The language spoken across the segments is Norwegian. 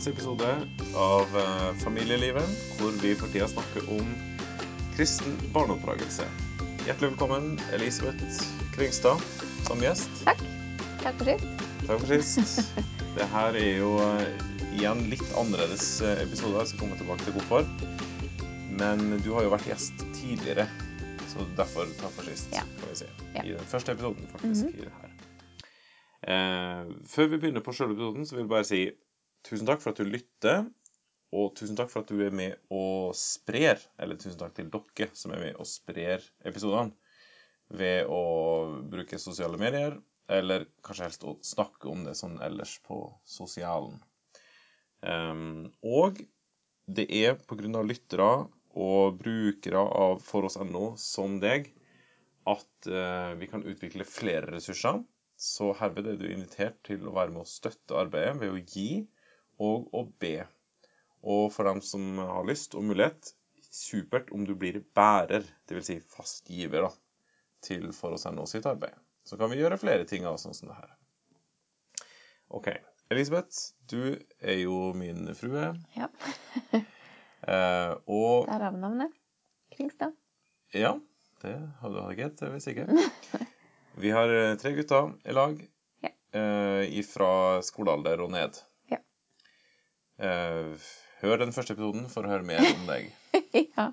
dagens episode av eh, Familielivet, hvor vi for tida snakker om kristen barneoppdragelse. Hjertelig velkommen, Elisabeth Kringstad, som gjest. Takk. Takk for sist. Takk for sist. Det her er jo eh, igjen litt annerledes episode, episoder, jeg skal komme tilbake til hvorfor. Men du har jo vært gjest tidligere, så derfor takk for sist, Ja. kan vi si. Ja. I den første episoden, faktisk. i det her. Eh, før vi begynner på selve episoden, så vil jeg bare si tusen takk for at du lytter. Og tusen takk for at du er med og sprer, eller tusen takk til dere som er med og sprer episodene ved å bruke sosiale medier, eller kanskje helst å snakke om det sånn ellers på sosialen. Um, og det er pga. lyttere og brukere av foross.no som deg at uh, vi kan utvikle flere ressurser. Så herved er du invitert til å være med og støtte arbeidet ved å gi og å be. Og for dem som har lyst og mulighet, supert om du blir bærer, dvs. Si fast giver, da, til oss sitt arbeid. Så kan vi gjøre flere ting av sånn som det her. OK. Elisabeth, du er jo min frue. Ja. Eh, og Derav navnet. Kringstad. ja, det hadde jeg gitt, det er vi sikre. Vi har eh, tre gutter i lag Ja. eh, fra skolealder og ned. Ja. Eh, hør den første episoden for å høre mer om deg. ja.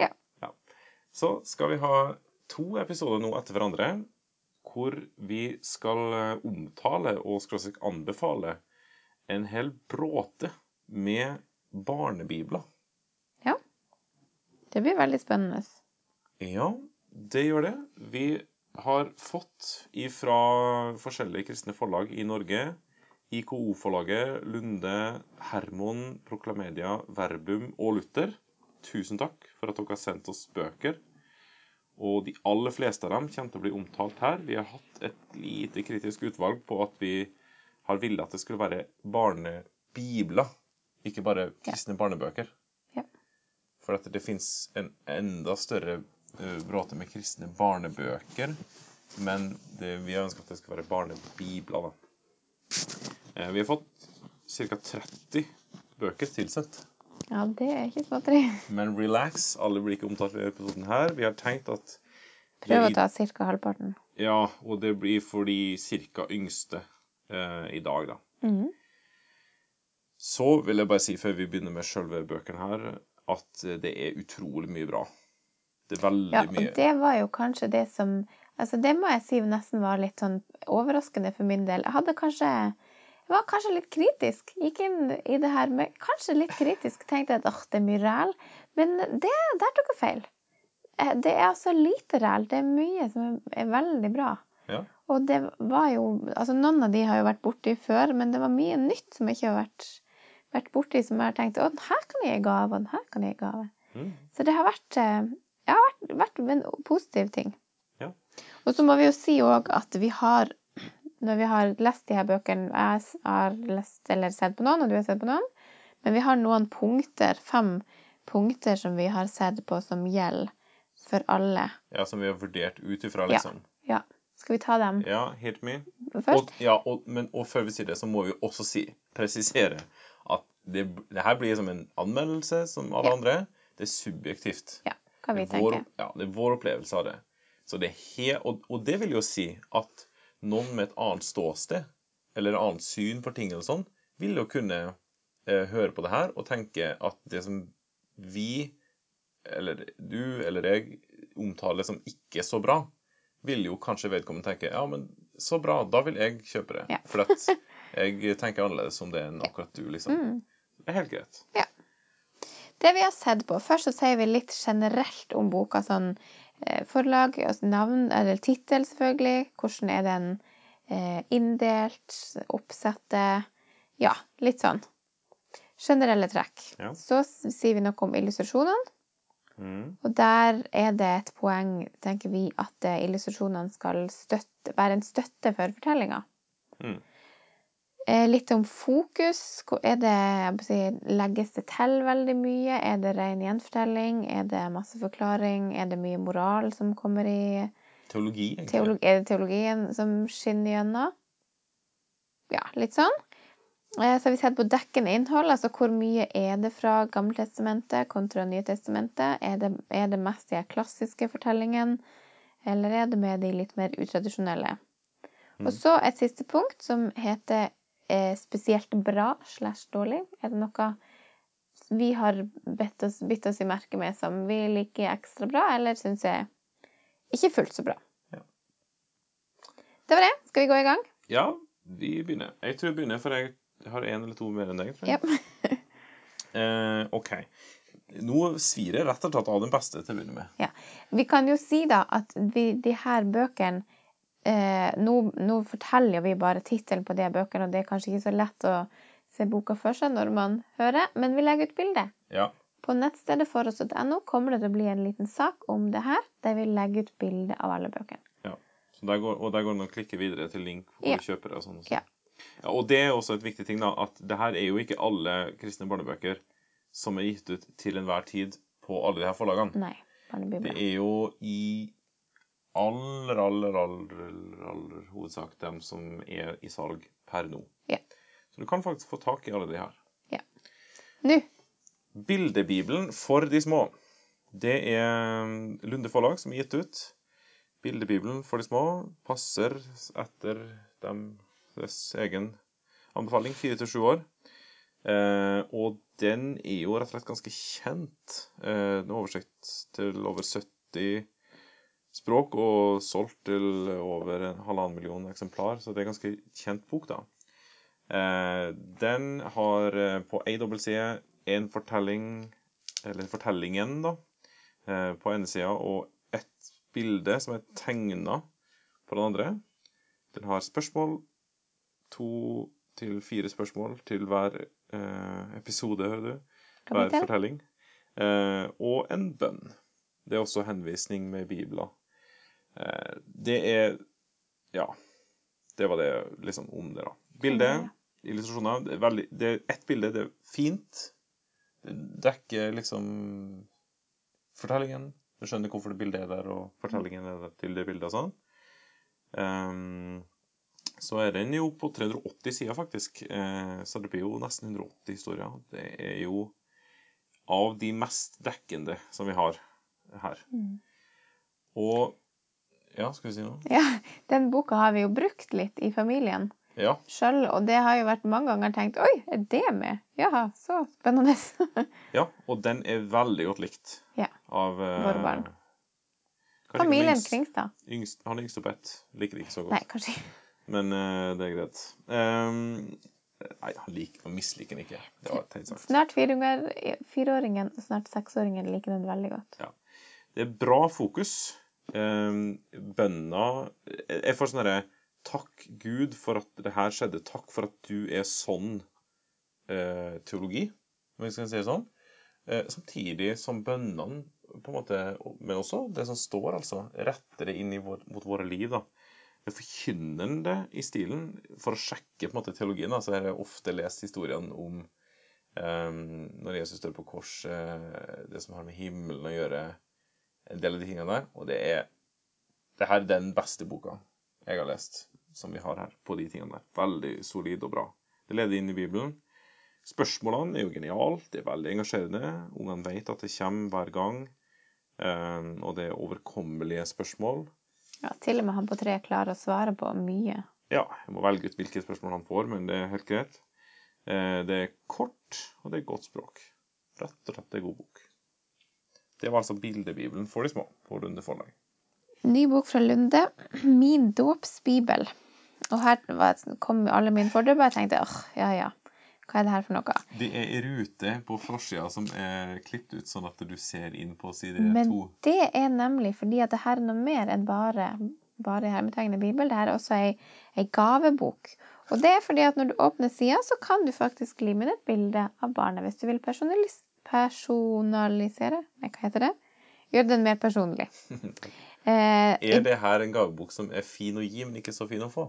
ja. Så skal vi ha to episoder nå etter hverandre hvor vi skal eh, omtale og anbefale en hel bråte med barnebibler. Det blir veldig spennende. Ja, det gjør det. Vi har fått ifra forskjellige kristne forlag i Norge, IKO-forlaget, Lunde, Hermon, Proklamedia, Verbum og Luther. Tusen takk for at dere har sendt oss bøker. Og de aller fleste av dem kommer til å bli omtalt her. Vi har hatt et lite kritisk utvalg på at vi har villet at det skulle være barnebibler, ikke bare kristne barnebøker. Ja. For at det fins en enda større bråte med kristne barnebøker. Men det, vi har ønsket at det skal være barnebibler, da. Eh, vi har fått ca. 30 bøker tilsendt. Ja, det er ikke småtteri. Men relax, alle blir ikke omtalt i episoden her. Vi har tenkt at Prøv å ta ca. halvparten. Ja, og det blir for de ca. yngste eh, i dag, da. Mm. Så vil jeg bare si, før vi begynner med selve bøkene her, at det er utrolig mye bra. Det er veldig Ja, og mye det var jo kanskje det som Altså, det må jeg si nesten var litt sånn overraskende for min del. Jeg hadde kanskje var kanskje litt kritisk. Gikk inn i det her med kanskje litt kritisk. Tenkte at åh, det er mye ræl. Men det, der tok jeg feil. Eh, Det er altså lite ræl. Det er mye som er- veldig bra. Ja. Og det var jo Altså, noen av de har jo vært borti før, men det var mye nytt som jeg ikke har vært, vært borti, som jeg har tenkt å, den her kan jeg gi gave, og den her kan jeg gi gave. Mm. Så det har vært, eh, ja, vært, vært en positiv ting. Ja. Og så må vi jo si òg at vi har, når vi har lest de her bøkene Jeg har lest eller sett på noen, og du har sett på noen. Men vi har noen punkter, fem punkter som vi har sett på som gjelder for alle. ja, som vi har vurdert ut ifra, liksom. Ja. Skal vi ta dem Ja, hit me. først? Og, ja, og, men, og før vi sier det, så må vi også si, presisere at det, det her blir som en anmeldelse som alle Ja. andre. Det er subjektivt. Ja, hva vi er vår, tenker. ja, det er vår opplevelse av det. Så det er he og, og det vil jo si at noen med et annet ståsted, eller et annet syn på ting eller sånn, vil jo kunne eh, høre på det her og tenke at det som vi, eller du eller jeg, omtaler som ikke så bra, vil jo kanskje vedkommende tenke ja, men så bra, da vil jeg kjøpe det. Ja. For jeg tenker annerledes om det enn akkurat du, liksom. Mm. Det er helt greit. Ja. Det vi har sett på Først så sier vi litt generelt om boka. sånn Forlag, altså navn, eller tittel, selvfølgelig. Hvordan er den eh, inndelt? Oppsettet? Ja, litt sånn. Generelle trekk. Ja. Så sier vi noe om illustrasjonene. Mm. Og der er det et poeng, tenker vi, at eh, illustrasjonene skal støtte, være en støtte for fortellinga. Mm. Eh, Litt om fokus. Hvor Er det, jeg må si, legges det til veldig mye? Er det ren gjenfortelling? Er det masse forklaring? Er det mye moral som kommer i Teologi, egentlig. Teologi, Er det teologien som skinner gjennom? Ja, litt sånn. Eh, Så har vi sett på dekkende innhold, altså hvor mye er det fra Gammeltestamentet kontra Nytestamentet? Er det, er det mest de klassiske fortellingene, eller er det med de litt mer utradisjonelle? Og så et siste punkt som heter spesielt bra slash dårlig. Er det noe vi har bitt oss, oss i merke med som vi liker ekstra bra, eller syns jeg ikke fullt så bra? Ja. Det var det. Skal vi gå i gang? Ja, vi begynner. Jeg tror jeg begynner, for jeg har én eller to mer enn deg. tror jeg. Ja. Eh, OK. Nå svir jeg rett og slett av den beste til å begynne med. Ja. Vi kan jo si da at vi, de her bøkene eh, nå, nå forteller vi bare tittelen på de bøkene, og det er kanskje ikke så lett å se boka for seg når man hører, men vi legger ut bilde. Ja. På nettstedet foross.no kommer det til å bli en liten sak om det her, der vi legger ut bilde av alle bøkene. Så der går, og der går det an å klikke videre til link hvor Ja. du kjøper det. og sånn. Ja. Ja, og det er også et viktig ting, da, at det her er jo ikke alle kristne barnebøker som er gitt ut til enhver tid på alle de her forlagene. Nei, Det er jo i aller, aller, aller, aller hovedsak dem som er i salg per nå. Ja. Så du kan faktisk få tak i alle de her. Nå! Bildebibelen for de små. Det er Lunde forlag som er gitt ut. Bildebibelen for de små passer etter deres egen anbefaling, fire til sju år. Eh, og den er jo rett og slett ganske kjent. Eh, en er oversikt til over 70 språk og solgt til over en halvannen million eksemplar, så det er en ganske kjent bok, da. Eh, den har eh, på ei dobbeltside en fortelling, eller fortellingen, da, eh, på ene sida, og ett bilde som er tegna på den andre. Den har spørsmål, to til fire spørsmål til hver eh, episode, hører du. Hver fortelling. Eh, og en bønn. Det er også henvisning med bibler. Eh, det er Ja. Det var det liksom om det, da. Bildet, illustrasjoner det er, veldig, det er Ett bilde, det er fint. Det dekker liksom fortellingen. Du skjønner hvorfor det bildet er der, og fortellingen er der til det bildet og sånn. Um, så er den jo på 380 sider, faktisk. Eh, så det blir jo nesten 180 historier. Det er jo av de mest dekkende som vi har her. Mm. Og Ja, skal vi si noe? Ja, den boka har vi jo brukt litt i familien Ja. sjøl, og det har jo vært mange ganger tenkt Oi, er det med? Ja, så spennende. ja. Og den er veldig godt likt Ja, av uh, våre barn. Familien Kringstad. Yngst, han yngste på ett liker det ikke så godt. Nei, kanskje ikke. Men uh, det er greit. Um, nei, han, liker, han misliker den ikke. Det var teit sagt. Snart fireåringen og snart seksåringen liker den veldig godt. Det er bra fokus. Um, bønna Jeg får sånn herre Takk Gud for at det her skjedde. Takk for at du er sånn eh, teologi, om vi skal si det sånn. Eh, samtidig som bønnene på en måte, Men også det som står, altså. Retter det inn vår, mot våre liv. da. Forkynnende i stilen. For å sjekke på en måte teologien da, så har jeg ofte lest historiene om eh, når Jesus står på korset, det som har med himmelen å gjøre, en del av de tingene der. Og det er det her er den beste boka jeg har lest som vi har her, på de tingene der. Veldig solid og bra. Det leder inn i Bibelen. Spørsmålene er jo genialt, det er veldig engasjerende. Ungene vet at det kommer hver gang. eh, og det er overkommelige spørsmål. Ja, til og med han på tre klarer å svare på mye. Ja, jeg må velge ut hvilke spørsmål han får, men det er helt greit. Eh, det er kort, og det er godt språk. Rett og slett en god bok. Det var altså Bildebibelen for de små på Lunde forlag. Ny bok fra Lunde, 'Min dåpsbibel'. Og her kom jo alle mine fordommer, jeg tenkte åh, ja ja, hva er det her for noe? Det er i rute på forsida som er klippet ut sånn at du ser inn på side Men to. det er nemlig fordi at det her er noe mer enn bare, bare hermetegnende bibel. Det her er også ei, ei gavebok. Og det er fordi at når du åpner sida, så kan du faktisk lime inn et bilde av barnet hvis du vil personalis personalisere Nei, hva heter det? Gjøre den mer personlig. Eh, Er det her en gavebok som er fin å gi, men ikke så fin å få?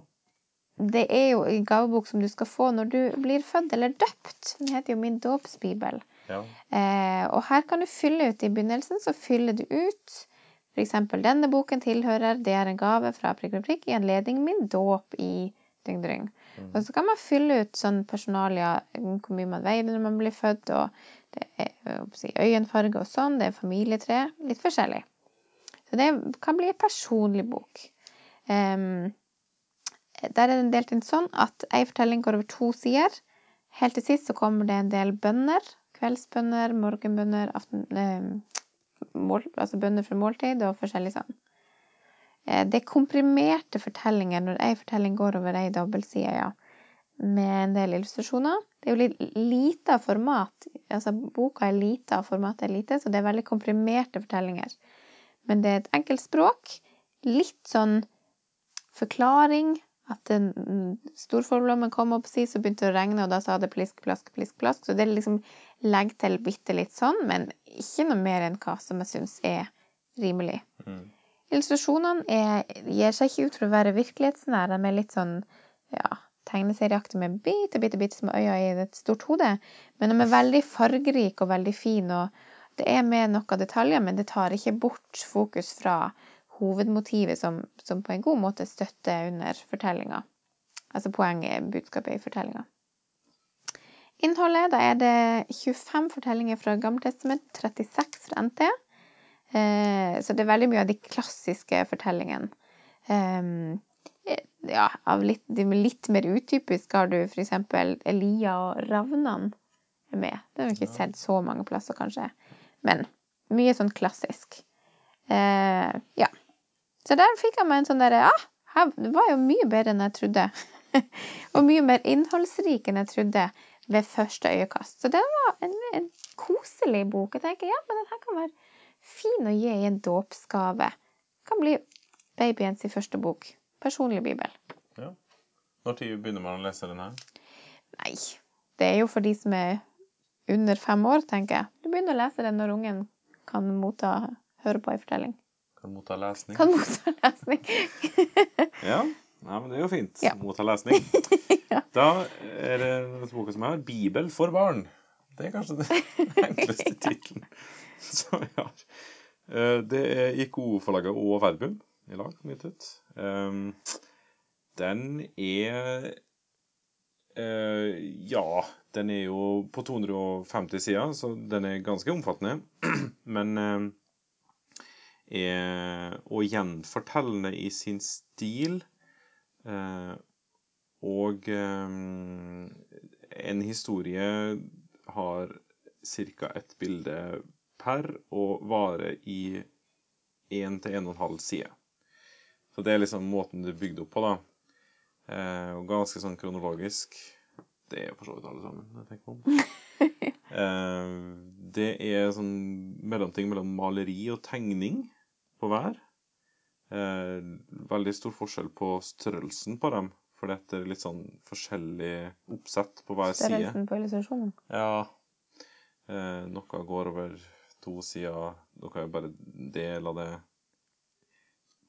det er jo en gavebok som du skal få når du blir født eller døpt. Den heter jo Min dåpsbibel. Ja. Eh, og her kan du fylle ut i begynnelsen, så fyller du ut f.eks. denne boken tilhører, det er en gave fra prikk prikk, prikk i anledning min dåp i Dyng Dryng. Mm. Og så kan man fylle ut sånn personalia, hvor mye man veide når man blir født, og det er si, øyenfarge og sånn, det er familietre, litt forskjellig. Så det kan bli en personlig bok. Um, der er den delt inn sånn at ei fortelling går over to sider. Helt til sist så kommer det en del bønner. Kveldsbønner, morgenbønner, aften... Eh, mål, altså bønner for måltid og forskjellig sånn. Eh, det er komprimerte fortellinger når ei fortelling går over ei dobbeltside, ja. Med en del illustrasjoner. Det er jo litt lite av format. Altså boka er lite og formatet er lite, så det er veldig komprimerte fortellinger. Men det er et enkelt språk. Litt sånn forklaring. At den storforlommen kom opp si, så begynte det å regne, og da sa det plisk, plask, plisk, plask. Så det liksom legger til bitte litt sånn, men ikke noe mer enn hva som jeg syns er rimelig. Mm. Illustrasjonene er, gir seg ikke ut for å være virkelighetsnære. De er litt sånn ja, tegneserieaktige med bitte, bitte, bitte små øyne i et stort hode. Men de er veldig fargerike og veldig fine, og det er med noen detaljer, men det tar ikke bort fokus fra hovedmotivet som, som på en god måte støtter under fortellinga. Altså poenget, budskapet i fortellinga. Innholdet, da er det 25 fortellinger fra Gammeltestament, 36 fra NT. Eh, så det er veldig mye av de klassiske fortellingene. Um, ja, av litt, de litt mer utypiske har du for eksempel Elia og Ravnan med. Det har vi ikke Ja. sett så mange plasser, kanskje. Men mye sånn klassisk. Eh, ja. Så der fikk jeg meg en sånn derre ah, her- det var jo mye bedre enn jeg trodde. og mye mer innholdsrik enn jeg trodde ved første øyekast. Så det var en, en koselig bok. Jeg tenker ja, men den her kan være fin å gi i en dåpsgave. Kan bli babyens i første bok. Personlig bibel. Når tid begynner man å lese den her? Nei, det er jo for de som er under fem år, tenker jeg. Du begynner å lese den når ungen kan motta, høre på en fortelling. Kan motta lesning. Kan motta lesning. Ja. Nei, men det er jo fint. Ja. Motta lesning. Ja. Da er det denne boka som jeg har, 'Bibel for barn'. Det er kanskje den enkleste tittelen vi har. Eh, Det er IKO-forlaget og Verbum i lag, gitt ut. Um, Den er eh, Ja, den er jo på 250 sider, så den er ganske omfattende. Men eh, er og gjenfortellende i sin stil. Og en historie har ca. ett bilde per og varer i 1 til 1,5 side. Så det er liksom måten det er bygd opp på, da. Eh, og ganske sånn kronologisk. Det er for så vidt alle sammen, jeg tenker på. Eh, det er sånn mellomting mellom maleri og tegning på hver. Eh, veldig stor forskjell på størrelsen på dem, for det er litt sånn forskjellig oppsett på hver side. Størrelsen på illustrasjonen. Ja. Eh, noe går over to sider, kan jeg bare dele del av det.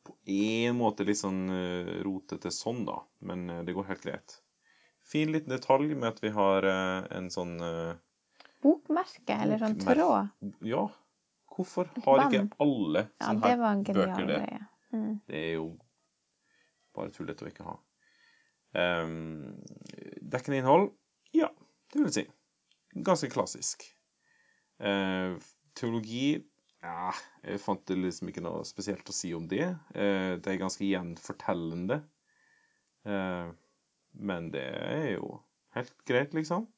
På en måte litt sånn eh, rotete sånn, da, men eh, det går helt greit. Fin liten detalj med at vi har eh, en sånn Bokmerke, eller sånn tråd. Ja, hvorfor har ikke alle Ja, sånne det her bøker det? Mm. Det er jo bare tullete å ikke ha. Um, dekkende innhold? Ja, det vil si. Ganske klassisk. Eh, teologi ja, Jeg fant det liksom ikke noe spesielt å si om det. Eh, det er ganske gjenfortellende. Eh, men det er jo helt greit, liksom.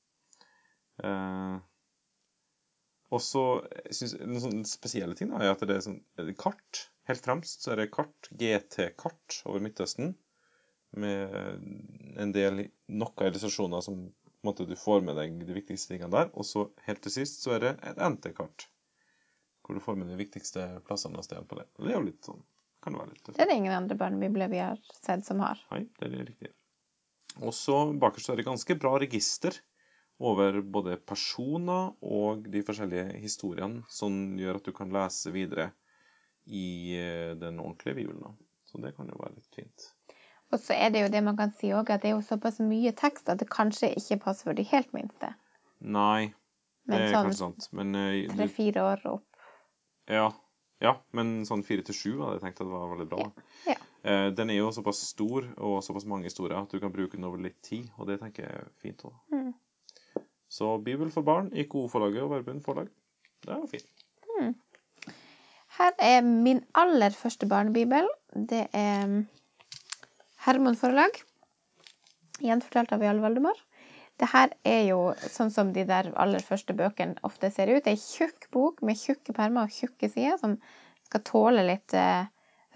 Eh, og så syns jeg sånne spesielle ting da, er at det er sånn er kart. Helt fremst så er det kart, GT-kart over Midtøsten. Med en del noen illustrasjoner som på en måte, du får med deg de viktigste tingene der. Og så helt til sist så er det et NT-kart. Hvor du får med de viktigste plassene og stedene på det. Det er jo litt sånn Kan være litt Det er det ingen andre barnebibler vi har sett som har. Nei, det er riktig. Og så bakerst er det ganske bra register over både personer og de forskjellige historiene, som gjør at du kan lese videre i eh, den ordentlige bibelen. Så det kan jo være litt fint. Og så er det jo det man kan si òg, at det er jo såpass mye tekst at det kanskje ikke passer for de helt minste. Nei, det er sånn kanskje sant. Men eh, tre-fire år opp. Ja, ja, men sånn fire til sju hadde jeg tenkt at det var veldig bra. Ja. Eh, den er jo såpass stor og såpass mange historier at du kan bruke den over litt tid, og det tenker jeg er fint òg. Mm. Så Bibel for barn, IKO-forlaget og Verbund forlag. Det er jo fint. Her er min aller første barnebibel. Det er mm, Hermon forlag. Gjenfortalt av Jarl Valdemar. Det her er jo sånn som de der aller første bøkene ofte ser ut. Ei tjukk bok med tjukke permer og tjukke sider som skal tåle litt uh,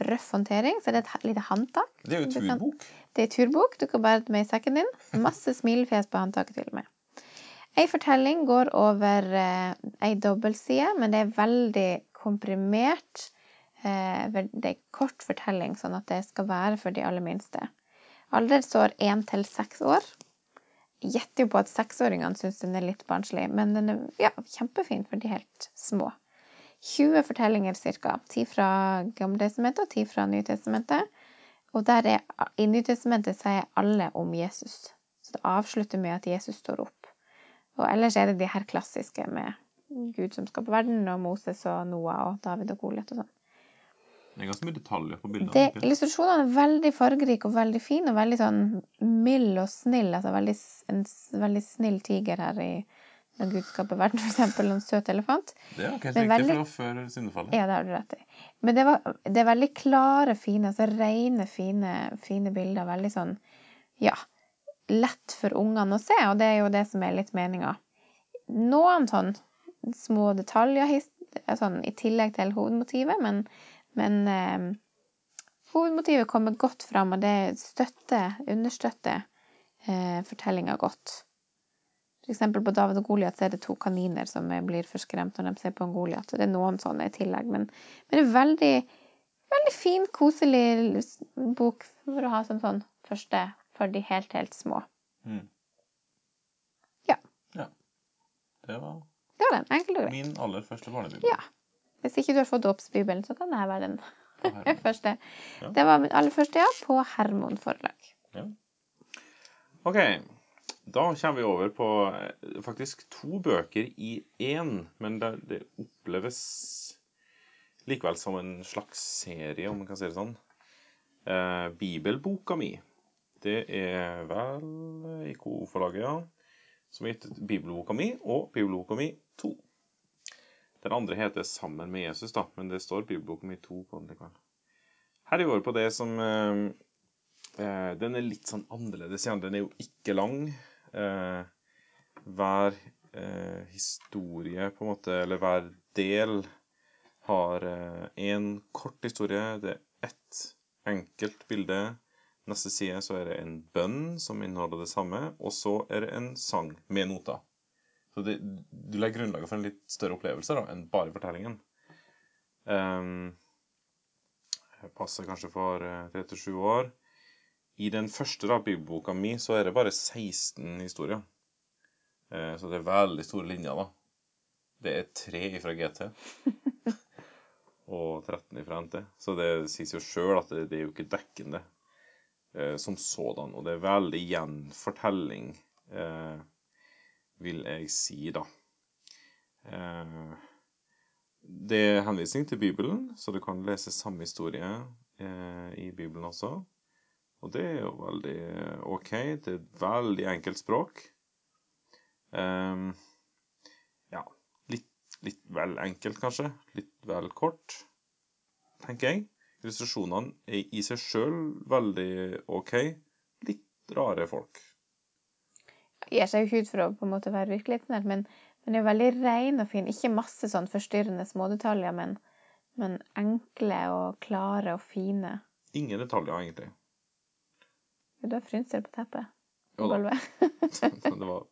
røff håndtering. Så det er et lite håndtak. Det er jo turbok. kan-. Det er turbok. Du kan bare ha det med i sekken din. Masse smilefjes på håndtaket til og med. Ei fortelling går over eh, ei dobbeltside, men det er veldig komprimert. Eh, det er kort fortelling, sånn at det skal være for de aller minste. Alder står én til seks år. Gjetter jo på at seksåringene syns den er litt barnslig, men den er ja, kjempefin for de helt små. 20 fortellinger ca. 10 fra Gamletestamentet og 10 fra Nytestamentet. Og der er, i Nytestamentet sier er alle om Jesus. Så det avslutter med at Jesus står opp. Og ellers er det de her klassiske med Gud som skaper verden, og Moses og Noah og David og Goliat og sånn. Det er ganske mye detaljer på bildene. Det, illustrasjonene er veldig fargerike og veldig fine, og veldig sånn mild og snill. Altså veldig, en veldig snill tiger her i Når Gud skaper verden, for eksempel. En søt elefant. Det er helt riktig, veldig- for det var før syndefallet. Ja, det har du rett i. Men det, var, det er veldig klare, fine, altså rene, fine, fine bilder. Veldig sånn, ja, lett for ungene å se, og det er jo det som er litt meninga. Noen sånn små detaljer sånn, i tillegg til hovedmotivet, men, men eh, hovedmotivet kommer godt fram, og det støtter, understøtter eh, fortellinga godt. Eksempel på David og Goliat er det to kaniner som eh, blir forskremt når de ser på en Goliat. Det er noen sånne i tillegg. Men, men det er veldig, veldig fin, koselig bok for å ha som sånn første for de helt, helt små. Mm. Ja. ja. Det var Det var den. Min aller første barnebibel. Ja. Hvis ikke du har fått dåpsbibelen, så kan det her være den første. Ja. Det var min aller første, ja, på Hermon forlag. OK. Da kommer vi over på eh, faktisk to bøker i én, men det, det oppleves likevel som en slags serie, om man kan si det sånn. Eh, Bibelboka mi. Det er vel IKO-forlaget, ja. Som har gitt ut Bibelboka mi og Bibelboka mi 2. Den andre heter 'Sammen med Jesus', da, men det står bibelboken min to på den likevel. Her er vi over på det som eh, Eh, den er litt sånn annerledes igjen. Den er jo ikke lang. Eh, hver eh, historie, på en måte, eller hver del, har én kort historie. Det er ett enkelt bilde. Neste side så er det en bønn som inneholder det samme, og så er det en sang med noter. Så det, du legger grunnlaget for en litt større opplevelse da, enn bare fortellingen. Um, passer kanskje for eh, 3-7 år. I den første da, bibelboka mi så er det bare 16 historier. Uh, så det er veldig store linjer, da. Det er tre fra GT. og 13 fra NT. Så det sies jo sjøl at det, det er jo ikke dekkende eh, som sådan. Og det er veldig gjenfortelling, eh, vil jeg si, da. Eh, det er henvisning til Bibelen, så du kan lese samme historie eh, i Bibelen også. Og det er jo veldig OK. Det er et veldig enkelt språk. Ehm, ja, litt, litt vel enkelt, kanskje. Litt vel kort, tenker jeg. Illustrasjonene er i seg sjøl veldig OK. Litt rare folk. Gir seg jo ikke ut for å på en måte være virkelighetsnært, men den er veldig ren og fin. Ikke masse sånn forstyrrende smådetaljer, men, men enkle og klare og fine. Ingen detaljer, egentlig. Du har frynser på teppet. På gulvet. det var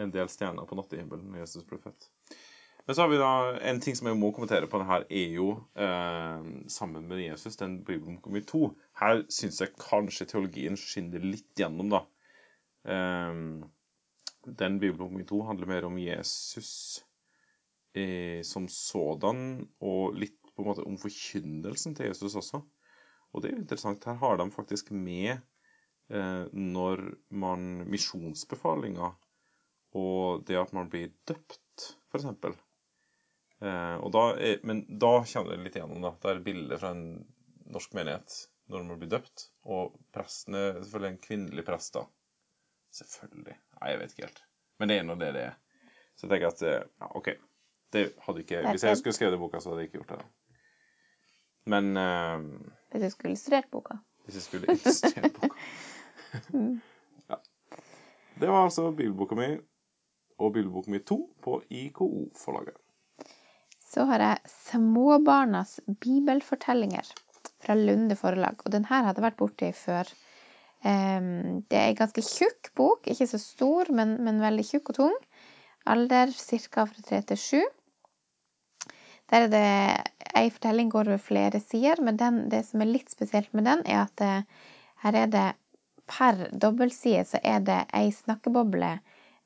en del stjerner på nattehimmelen når Jesus ble født. Men så har vi da en ting som jeg må kommentere på det her, er jo eh, sammen med Jesus, den bibelboka mi to. Her syns jeg kanskje teologien skinner litt gjennom, da. Eh, den bibelboken to handler mer om Jesus eh, som sådan, og litt på en måte om forkynnelsen til Jesus også. Og det er jo interessant. Her har de faktisk med eh, når man Misjonsbefalinga og det at man blir døpt, f.eks. Eh, men da kommer det litt igjennom, da. Det er bilder bilde fra en norsk menighet når man blir døpt. Og presten er selvfølgelig en kvinnelig prest, da. Selvfølgelig. Nei, jeg vet ikke helt. Men det er nå det det er. Så jeg tenker at eh, ja, OK. Det hadde ikke, hvis jeg skulle skrevet boka, så hadde jeg ikke gjort det. Men uh, Hvis du skulle illustrert boka. hvis jeg skulle illustrert boka ja. Det var altså bibelboka mi og bibelboka mi 2 på IKO-forlaget. Så har jeg Småbarnas bibelfortellinger fra Lunde forlag. Og den her hadde jeg vært borti før. Det er en ganske tjukk bok. Ikke så stor, men, men veldig tjukk og tung. Alder ca. fra tre til sju. Der er det Ei fortelling går over flere sider, men den, det som er litt spesielt med den, er at det, her er det per dobbeltside så er det ei snakkeboble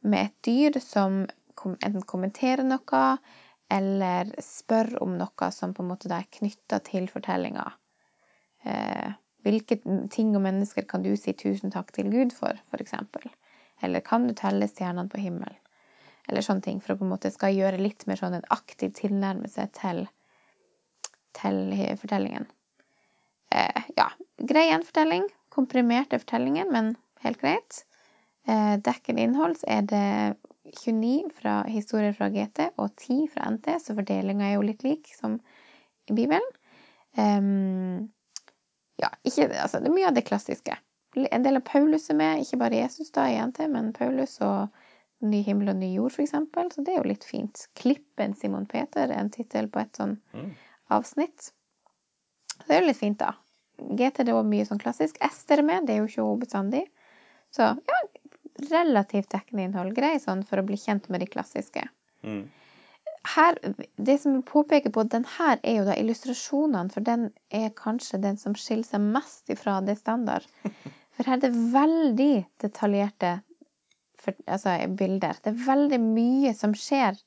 med et dyr som enten kommenterer noe, eller spør om noe som på en måte er knytta til fortellinga. Hvilke ting og mennesker kan du si tusen takk til Gud for, eksempel? Eller kan du telle stjernene på himmelen? Eller sånne ting, for å på en måte skal gjøre litt mer sånn en aktiv tilnærmelse til, til fortellingen. Eh, ja, grei gjenfortelling. Komprimerte fortellinger, men helt greit. Eh, dekkende innhold så er det 29 fra historier fra GT og 10 fra NT, så fordelinga er jo litt lik som i Bibelen. Ehm, ja, ikke, altså, det er mye av det klassiske. En del av Paulus er med, ikke bare Jesus da i NT, men Paulus og Ny himmel og ny jord, for eksempel. Så det er jo litt fint. Klippen Simon Peter er en tittel på et sånn Mm. avsnitt. Så det er jo litt fint, da. GT det også mye sånn klassisk. Ester er med, det er jo ikke hun bestandig. Så ja, relativt dekkende innhold. Grei sånn for å bli kjent med de klassiske. Mm. Her, det som jeg påpeker på den her, er jo da illustrasjonene, for den er kanskje den som skiller seg mest ifra det standard. For her er det veldig detaljerte for, altså, bilder. Det er veldig mye som skjer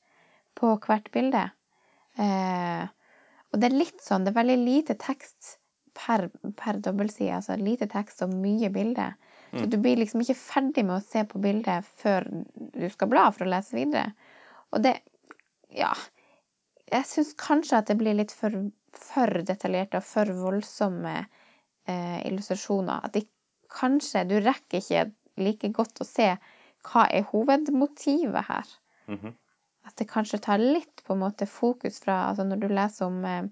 på hvert bilde. Eh, og det er litt sånn, det er veldig lite tekst per, per dobbeltside. Altså lite tekst og mye bilde. Så du blir liksom ikke ferdig med å se på bildet før du skal bla for å lese videre. Og det Ja. Jeg syns kanskje at det blir litt for, for detaljerte og for voldsomme eh, illustrasjoner. At de kanskje Du rekker ikke like godt å se hva er hovedmotivet her. Mhm. At det kanskje tar litt på en måte fokus fra altså Når du leser om, eh,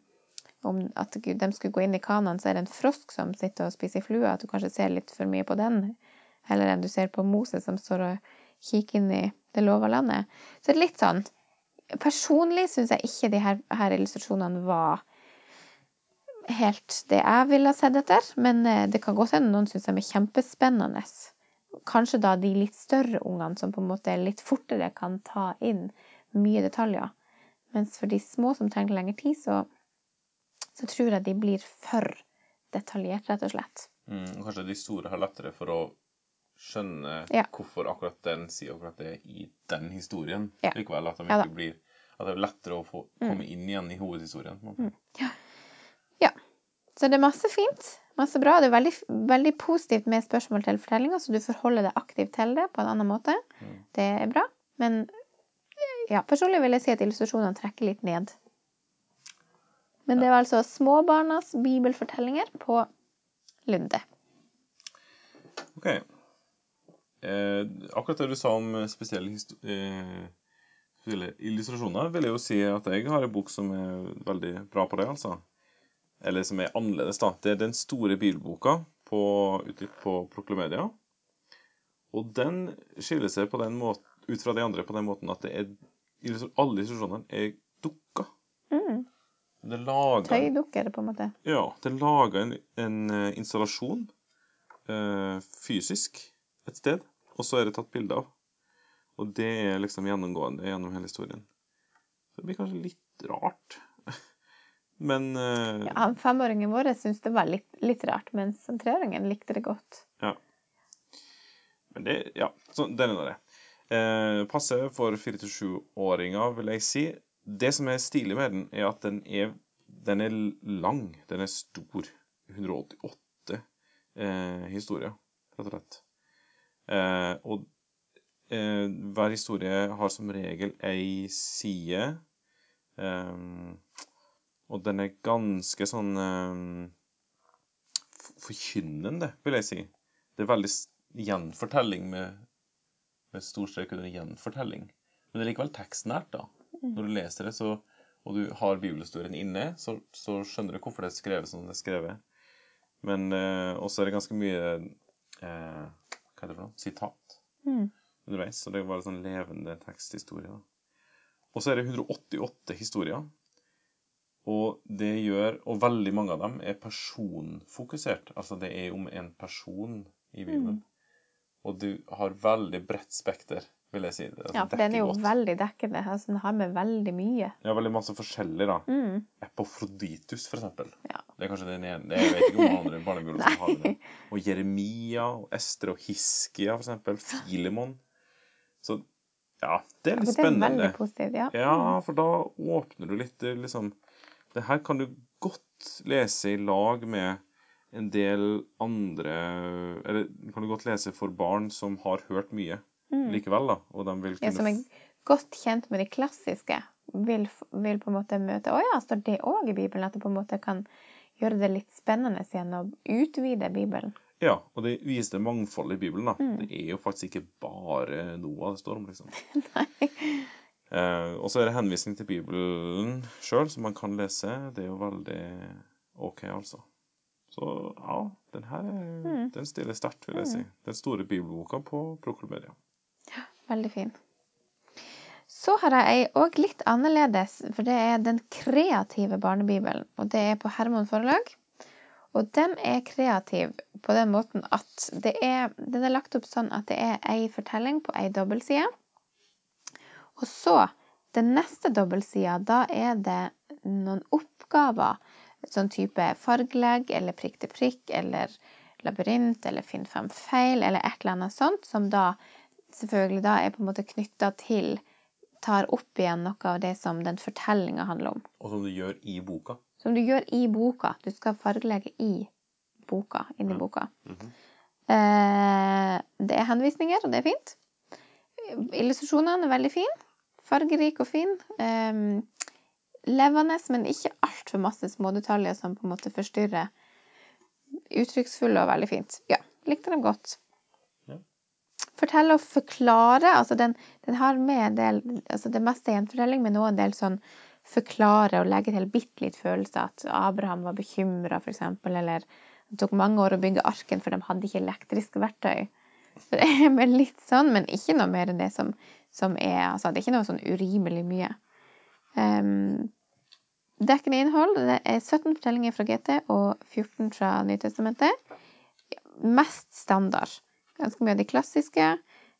om at de skulle gå inn i Kanaan, så er det en frosk som sitter og spiser flue. At du kanskje ser litt for mye på den, heller enn du ser på Moses som står og kikker inn i det lova landet. Så det er litt sånn Personlig syns jeg ikke de her, her illustrasjonene var helt det jeg ville ha sett etter, men eh, det kan godt hende noen syns de er kjempespennende. Kanskje da de litt større ungene som på en måte litt fortere kan ta inn mye detaljer. Mens for de små som trenger lengre tid, så, så tror jeg de blir for detaljert, rett og slett. Mm. Kanskje de store har lettere for å skjønne Ja. hvorfor akkurat den sier akkurat det i den historien. Ja. Likevel at de Ja. Mm. blir At det er lettere å få komme inn igjen i hovedhistorien. Mm. Ja. Ja. Så det er masse fint. Masse bra. Det er veldig, veldig positivt med spørsmål til fortellinga, så du forholder deg aktivt til det på en annen måte. Mm. Det er bra. Men ja, personlig vil jeg si at illustrasjonene trekker litt ned. Men det var altså småbarnas bibelfortellinger på Lunde. Ok. Eh, akkurat det du sa om eh, spesielle, eh, illustrasjoner, vil jeg jo si at jeg har en bok som er veldig bra på det, altså. Eller som er annerledes, da. Det er den store bilboka på, utgitt på Proklamedia. Og den skiller seg på den måten, ut fra de andre på den måten at det er alle illustrasjonene er dukka. Mm. Det lager, Tøydukker, på en måte. ja, det er laga en, en eh, installasjon eh, fysisk et sted, og så er det tatt bilde av. Og det er liksom gjennomgående gjennom hele historien. Så det blir kanskje litt rart. Men uh, Ja, Femåringen vår syntes det var litt, litt rart, mens treåringen likte det godt. ja. Men det Ja, sånn, den er nå det. Eh, passe for fire til sjuåringer, vil jeg si. Det som er stilig med den, er at den er, den er lang. Den er stor. 188 eh, historier, rett og slett. Eh, og eh, hver historie har som regel ei side. Eh, og den er ganske sånn forkynnende, vil jeg si. Det er veldig gjenfortelling med, med stor strek under gjenfortelling. Men det er likevel tekstnært, da. Når du leser det, så, og du har bibelhistorien inne, så, så skjønner du hvorfor det er skrevet som det er skrevet. Men eh, også er det ganske mye eh, Hva er det for noe? Sitat Mm. underveis. Så det var en sånn levende teksthistorie. Og så er det 188 historier. Og det gjør Og veldig mange av dem er personfokusert. Altså det er om en person i Bibelen. Og du har veldig bredt spekter, vil jeg si. Det, altså, Ja, for den er jo godt. veldig dekkende. Altså, den har med veldig mye. Ja, veldig masse forskjellig, da. Mm. Epofroditus, for eksempel. Ja. Det er kanskje den ene Jeg vet ikke om noen andre barnebjørn som har den. Og Jeremia og Ester og Hiskia, for eksempel. Filemon. Så ja, det er litt ja, det er spennende. veldig positivt, ja. Ja, for da åpner du litt det liksom Det her kan du godt lese i lag med en del andre Eller kan du godt lese for barn som har hørt mye likevel, da. Og de vil kunne Ja, som er godt kjent med de klassiske, vil, vil på en måte møte Å ja, står det òg i Bibelen? At det på en måte kan gjøre det litt spennende igjen å utvide Bibelen. Ja, og det viser det mangfoldet i Bibelen, da. Mm. Det er jo faktisk ikke bare Noah det står om, liksom. Nei. Eh, og så er det henvisning til Bibelen sjøl, som man kan lese. Det er jo veldig OK, altså. Så ja, den her er, Mm. den stiller sterkt, vil jeg si. Den store bibelboka på Proklomedia. Veldig fin. Så har jeg ei òg litt annerledes, for det er Den kreative barnebibelen. Og det er på Hermon forlag. Og den er kreativ på den måten at det er, den er lagt opp sånn at det er ei fortelling på ei dobbeltside. Og så, den neste dobbeltsida, da er det noen oppgaver. Sånn type fargelegg eller prikk til prikk eller labyrint eller finn fem feil eller et eller annet sånt, som da selvfølgelig da er på en måte knytta til Tar opp igjen noe av det som den fortellinga handler om. Og som du gjør i boka. Som du gjør i boka. Du skal fargelegge i boka, inni boka. Mhm. eh, det er henvisninger, og det er fint. Illustrasjonene er veldig fine. Fargerik og fin. Eh, levende, men ikke altfor masse smådetaljer som på en måte forstyrrer. Uttrykksfulle og veldig fint. Ja, likte dem godt. Fortelle og forklare. Altså den, den har med en del altså Det meste er en fortelling, men også en del sånn forklare og legge til bitte litt følelser. At Abraham var bekymra, eksempel. Eller det tok mange år å bygge arken, for de hadde ikke elektriske verktøy. Så det er med litt sånn, men ikke noe mer enn det som, som er altså Det er ikke noe sånn urimelig mye. Um, dekkende innhold det er 17 fortellinger fra GT og 14 fra Nytestamentet. Mest standard. Ganske mye av de klassiske.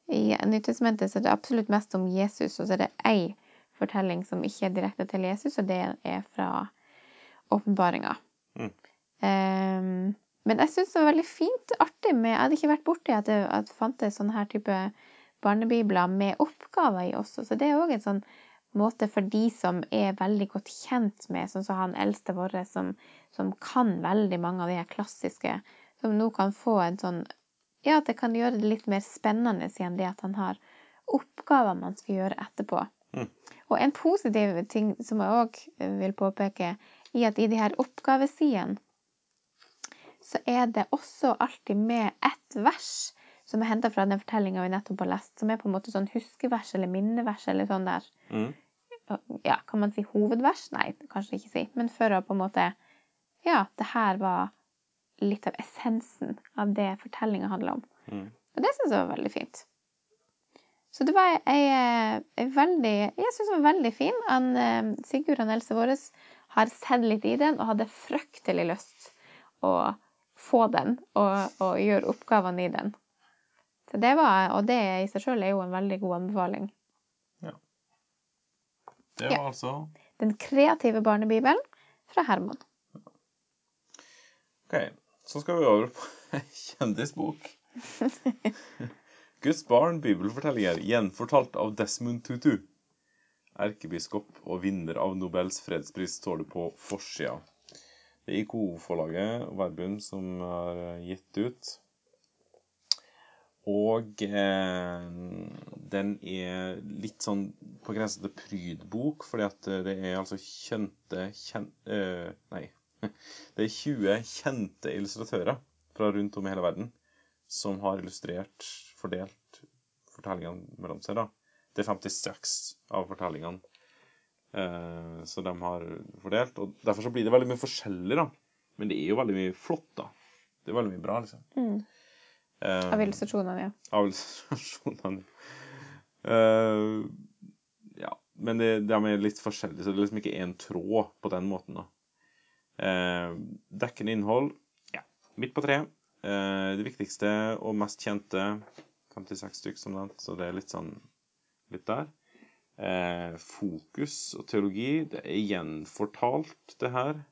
I Nytestamentet er det absolutt mest om Jesus, og så er det ei fortelling som ikke er direkte til Jesus, og det er fra åpenbaringa. Mm. Um, men jeg syns det var veldig fint, artig med Jeg hadde ikke vært borti at det, at fantes sånne her type barnebibler med oppgaver i også, så det er òg en sånn måte for de som er veldig godt kjent med, sånn som han eldste vår, som, som kan veldig mange av de her klassiske, som nå kan få en sånn Ja, at det kan gjøre det litt mer spennende igjen det at han har oppgaver man skal gjøre etterpå. Mm. Og en positiv ting som jeg òg vil påpeke, i at i de her oppgavesidene så er det også alltid med ett vers som er henta fra den fortellinga vi nettopp har lest, som er på en måte sånn huskevers eller minnevers eller sånn der. Mm. Ja, kan man si hovedvers? Nei, kanskje ikke si. Men for å på en måte Ja, det her var litt av essensen av det fortellinga handler om. Mm. Og det syns jeg var veldig fint. Så det var ei, ei veldig Jeg syns den var veldig fin. Han, eh, Sigurd, og eldste vår, har sett litt i den og hadde fryktelig lyst å få den og, og gjøre oppgavene i den. Så det var, og det i seg sjøl er jo en veldig god anbefaling. Ja. Det var Ja. altså Den kreative barnebibelen fra Herman. OK, så skal vi over på ei kjendisbok. Guds barn, bibelfortellinger, gjenfortalt av Desmond Tutu. Erkebiskop og vinner av Nobels fredspris, står det på forsida. Det er IKO-forlaget Verbum som har gitt ut. Og eh, den er litt sånn på grensa til prydbok, fordi at det er altså kjente kjen, eh, Nei. Det er 20 kjente illustratører fra rundt om i hele verden som har illustrert, fordelt fortellingene mellom seg. da. Det er 56 av fortellingene eh, som de har fordelt. og Derfor så blir det veldig mye forskjellig, da. Men det er jo veldig mye flott, da. Det er veldig mye bra, liksom. Mm. Eh, Av illustrasjonene, ja. av illustrasjonene. Eh, ja, men det, de er litt forskjellige, så det er liksom ikke én tråd på den måten. da. Eh, dekkende innhold, ja, midt på treet. Eh, det viktigste og mest kjente, 56 stykker som nevnt, så det er litt sånn litt der. Eh, fokus og teologi, det er gjenfortalt, det her.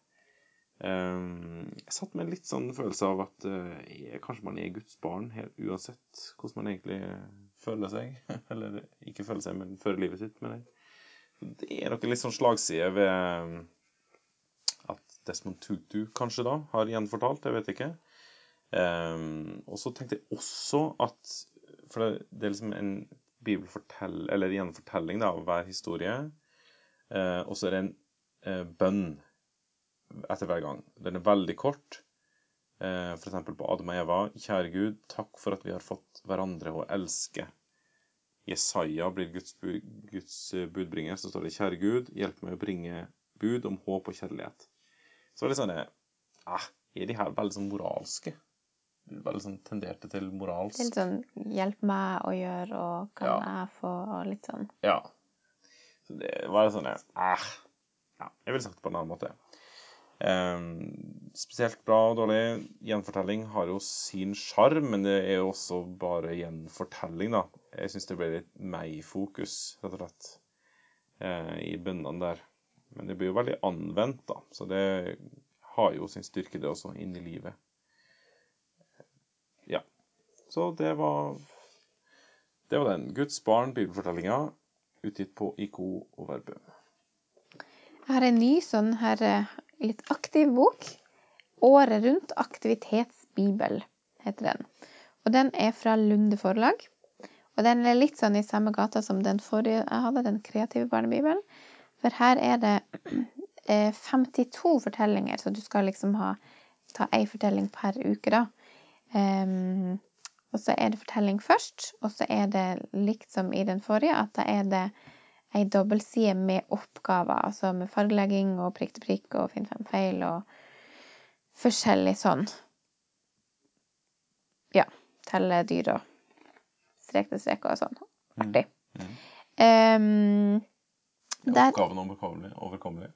Jeg satt med en litt sånn følelse av at kanskje man er Guds barn helt uansett hvordan man egentlig føler seg. Eller ikke føler seg, men fører livet sitt. Men det er noe litt sånn slagside ved Desmond Tutu kanskje da har gjenfortalt, jeg vet ikke. Um, og så tenkte jeg også at For det, det er liksom en bibelfortell, eller gjenfortelling da, av hver historie. Uh, og så er det en uh, bønn etter hver gang. Den er veldig kort. Uh, F.eks. på Adam og Eva. Kjære Gud, takk for at vi har fått hverandre å elske. Jesaja blir Guds, bu Guds budbringer. Så står det Kjære Gud, hjelp meg å bringe bud om håp og kjærlighet. Så er det sånn eh, Er de her veldig sånn moralske? Veldig sånn tenderte til moralsk. litt sånn 'hjelp meg å gjøre', og 'kan Ja. jeg få', og litt sånn. Ja. Så det var sånn eh, Ja, jeg ville sagt det på en annen måte. Um, spesielt bra og dårlig. Gjenfortelling har jo sin sjarm, men det er jo også bare gjenfortelling, da. Jeg syns det ble litt meg-fokus, rett og slett, uh, i bønnene der. Men det blir jo veldig anvendt, da. Så det har jo sin styrke, det også, inn i livet. Ja. Så det var Det var den. Guds barn, bibelfortellinga, utgitt på IK og Verbum. Jeg har en ny sånn her eh, litt aktiv bok. 'Året rundt aktivitetsbibel' heter den. Og den er fra Lunde forlag. Og den er litt sånn i samme gata som den forrige jeg hadde, den kreative barnebibelen. For her er det eh, 52 fortellinger, så du skal liksom ha ta ei fortelling per uke, da. Um, og så er det fortelling først, og så er det likt som i den forrige, at da er det ei dobbeltside med oppgaver, altså med fargelegging og prikk til prikk og finn fem feil og forskjellig sånn. Ja. Telle dyr og strek til strek og sånn. Artig. Mm. Ehm, der, Oppgaven overkommelig. overkommelig.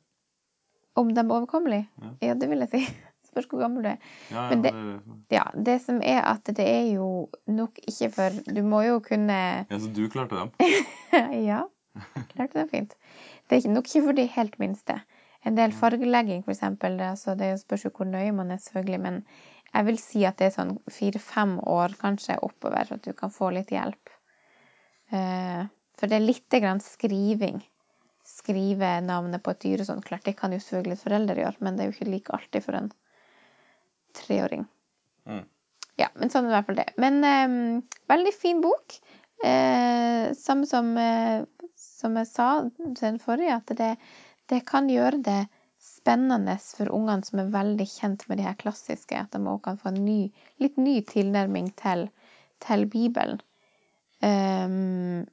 om de er overkommelige? Ja. Ja, det vil jeg si. Spørs hvor gammel du er. Ja, det- det, Ja, det som er at det er jo nok ikke for Du må jo kunne ja, så du klarte dem? ja, klarte dem fint. Det er nok ikke for de helt minste. En del fargelegging, for eksempel, det, altså, det spørs jo hvor nøye man er, selvfølgelig, men jeg vil si at det er sånn fire-fem år kanskje oppover, at du kan få litt hjelp. Eh, for det er lite grann skriving. Skrive navnet på et dyr og sånn. Klart, det kan jo selvfølgelig foreldre gjøre, men det er jo ikke like artig for en treåring. Mm. Ja, men sånn er i hvert fall det. Men um, veldig fin bok. Eh, samme som, eh, som jeg sa til den forrige, at det, det kan gjøre det spennende for ungene som er veldig kjent med de her klassiske, at de også kan få en ny, litt ny tilnærming til, til Bibelen. Ehm,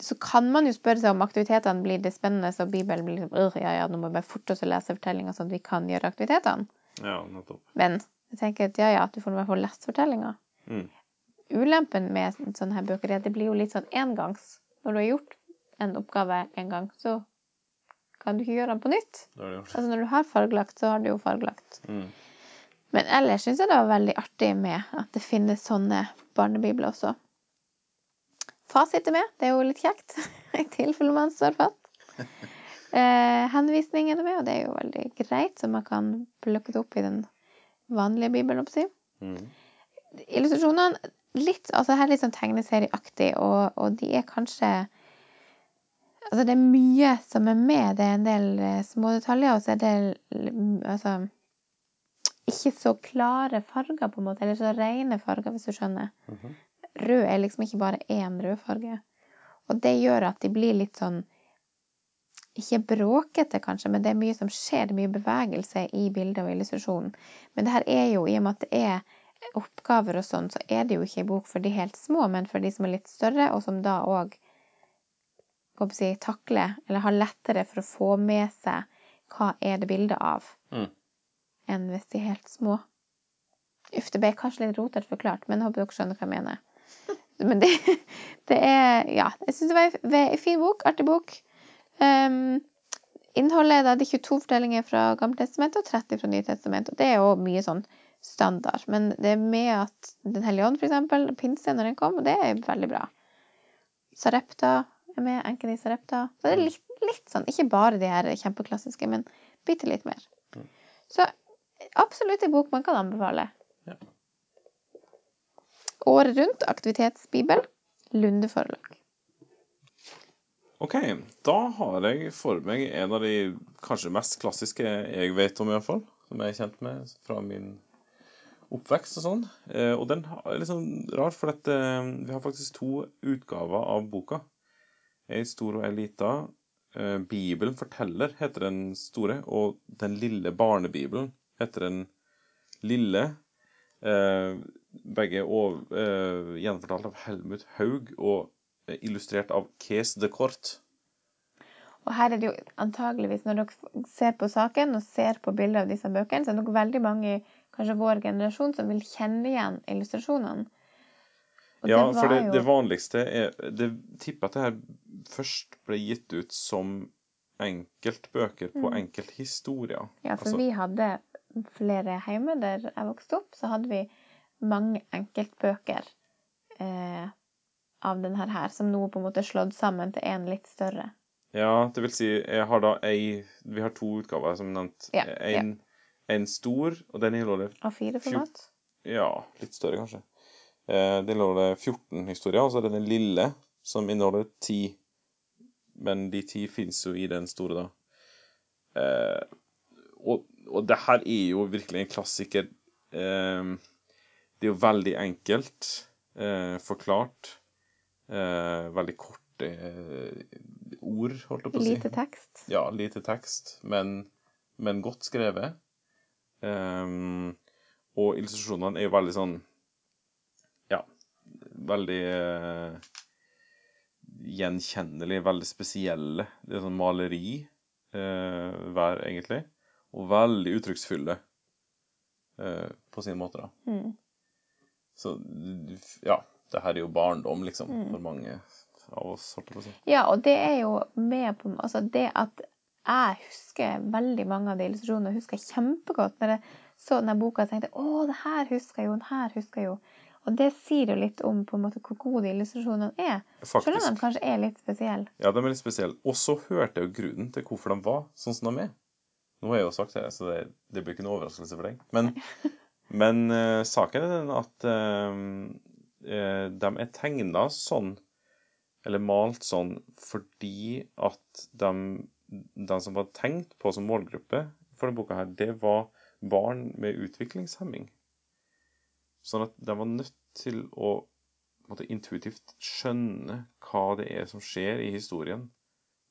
så kan man jo spørre seg om aktivitetene blir det spennende, så Bibelen blir liksom, «Åh, ja, ja, nå må vi bare forte oss å lese fortellinga sånn at vi kan gjøre aktivitetene. Ja, nettopp. Men jeg tenker at ja, ja, du får i hvert fall lest fortellinga. Mm. Ulempen med sånne her bøker er at det blir jo litt sånn engangs. Når du har gjort en oppgave en gang, så kan du ikke gjøre den på nytt. Det det. Altså når du har fargelagt, så har du jo fargelagt. Mm. Men ellers syns jeg det var veldig artig med at det finnes sånne barnebibler også. Fasit er med, det er jo litt kjekt. I tilfelle man står fast. Eh, henvisning er det med, og det er jo veldig greit, så man kan plukke det opp i den vanlige bibelen. oppsi. Mm. Illustrasjonene litt, altså her er litt sånn tegneserieaktig, og, og de er kanskje Altså det er mye som er med. Det er en del eh, små detaljer, og så er det altså ikke så klare farger, på en måte, eller så rene farger, hvis du skjønner. Mhm. Rød er liksom ikke bare én rødfarge. Og det gjør at de blir litt sånn ikke bråkete, kanskje, men det er mye som skjer, det er mye bevegelse i bildet og illustrasjonen. Men det her er jo, i og med at det er oppgaver og sånn, så er det jo ikke en bok for de helt små, men for de som er litt større, og som da òg si, takler, eller har lettere for å få med seg hva er det bildet av, Mm. enn hvis de er helt små. Uff, det ble kanskje litt rotete forklart, men jeg håper dere skjønner hva jeg mener. Men det, det er Ja, jeg syns det var ei- fin bok. Artig bok. Um, innholdet da, det er 22 fortellinger fra Gammeltestamentet og 30 fra Nytestamentet. Og det er jo mye sånn standard. Men det er med at Den hellige ånd, for eksempel, pinse når den kom, og det er veldig bra. Sarepta er med. Enken i Sarepta. Så det er litt, litt sånn, ikke bare de her kjempeklassiske, men bitte litt mer. Mm. Så absolutt en bok man kan anbefale. Ja. Året rundt aktivitetsbibel. Lunde forlag. OK, da har jeg for meg en av de kanskje mest klassiske jeg vet om, iallfall. Som jeg er kjent med fra min oppvekst og sånn. Eh, og den er litt sånn rar, for at, eh, vi har faktisk to utgaver av boka. Ei stor og ei lita. Eh, Bibelen forteller heter den store, og Den lille barnebibelen heter den lille. Begge over, uh, gjenfortalt av Helmut Haug og eh, illustrert av Kes de Kort. Og her er det jo antageligvis, når dere ser på saken og ser på bilder av disse bøkene, så er det nok veldig mange, kanskje vår generasjon, som vil kjenne igjen illustrasjonene. Og Ja, det for det, jo det vanligste er Det tipper at det her først ble gitt ut som enkeltbøker på Mm. enkelthistorier. Ja, for Altså- vi hadde flere hjemme der jeg vokste opp, så hadde vi mange enkeltbøker eh, av denne her, som nå på en måte er slått sammen til en litt større. Ja, det vil si, jeg har da ei Vi har to utgaver, som nevnt. Ja, En, en stor, og den inneholder A4-format. Ja, litt større, kanskje. Eh, Den inneholder 14 historier, og så er det den lille, som inneholder 10. Men de 10 fins jo i den store, da. Eh, og, og det her er jo virkelig en klassiker. Eh, det er jo veldig enkelt eh, forklart. Eh, veldig korte eh, ord, holdt jeg på å si. Lite tekst. Ja, lite tekst, men, men godt skrevet. Um, og illustrasjonene er jo veldig sånn Ja, veldig uh, gjenkjennelige, veldig spesielle. Det er sånn maleri uh, hver, egentlig. Og veldig uttrykksfulle uh, på sin måte, da. Mm. Så ja, det her er jo barndom, liksom, Mm. for mange av oss, holdt jeg på å si. Ja, og det er jo med på Altså det at jeg husker veldig mange av de illustrasjonene, husker kjempegodt. Når jeg så denne boka, og tenkte å, det her husker jeg jo, den her husker jeg jo. Og det sier jo litt om på en måte hvor gode de illustrasjonene er. Faktisk. Selv om de kanskje er litt spesielle. Ja, de er litt spesielle. Og så hørte jeg jo grunnen til hvorfor de var sånn som de er. Nå har jeg jo sagt det, så det, det blir ikke noe overraskelse for deg. Men, men eh, saken er den at eh, eh, de er tegna sånn, eller malt sånn, fordi at de, de som var tenkt på som målgruppe for denne boka her, det var barn med utviklingshemming. Sånn at de var nødt til å måte, intuitivt skjønne hva det er som skjer i historien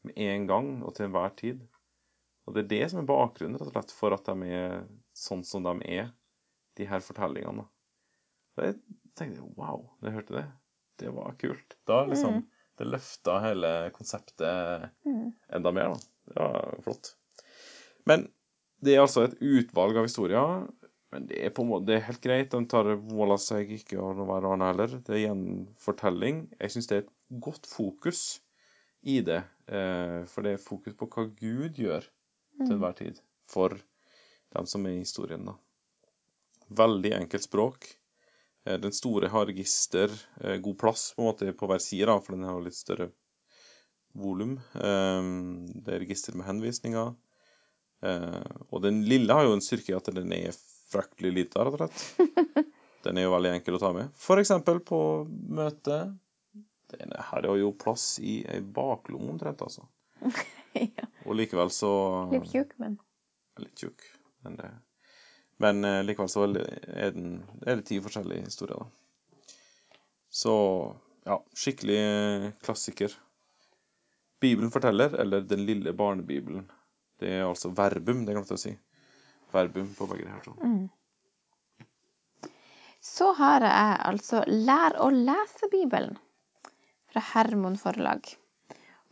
med en gang og til enhver tid. Og det er det som er bakgrunnen rett og slett for at de er sånn som de er, de her fortellingene. Og jeg tenkte wow, da jeg hørte det, det var kult. Da liksom, det løfta hele konseptet Mm. enda mer, da. Det var flott. Men det er altså et utvalg av historier. Men det er på en måte det er helt greit. De tar mål av seg ikke å være annet heller. Det er gjenfortelling. Jeg syns det er et godt fokus i det. Eh, for det er fokus på hva Gud gjør til enhver tid for dem som er i historien. da. Veldig enkelt språk. Eh, Den store har register, eh, god plass på en måte på hver side, da, for den har litt større volum. Eh, Det er register med henvisninger. Eh, Og den lille har jo en styrke i at den er fryktelig lita, rett og slett. Den er jo veldig enkel å ta med. For eksempel på møte. Den her har jo plass i ei baklomme omtrent, altså. ja. Og likevel så Litt tjukk, men Litt tjukk. Men, det, men eh, likevel så er, den, er det ti forskjellige historier, da. Så ja, skikkelig klassiker. Bibelen forteller, eller Den lille barnebibelen. Det er altså verbum, det glemte jeg å si. Verbum på begge her. her Mm. Så har jeg altså Lær å lese-bibelen fra Hermon forlag.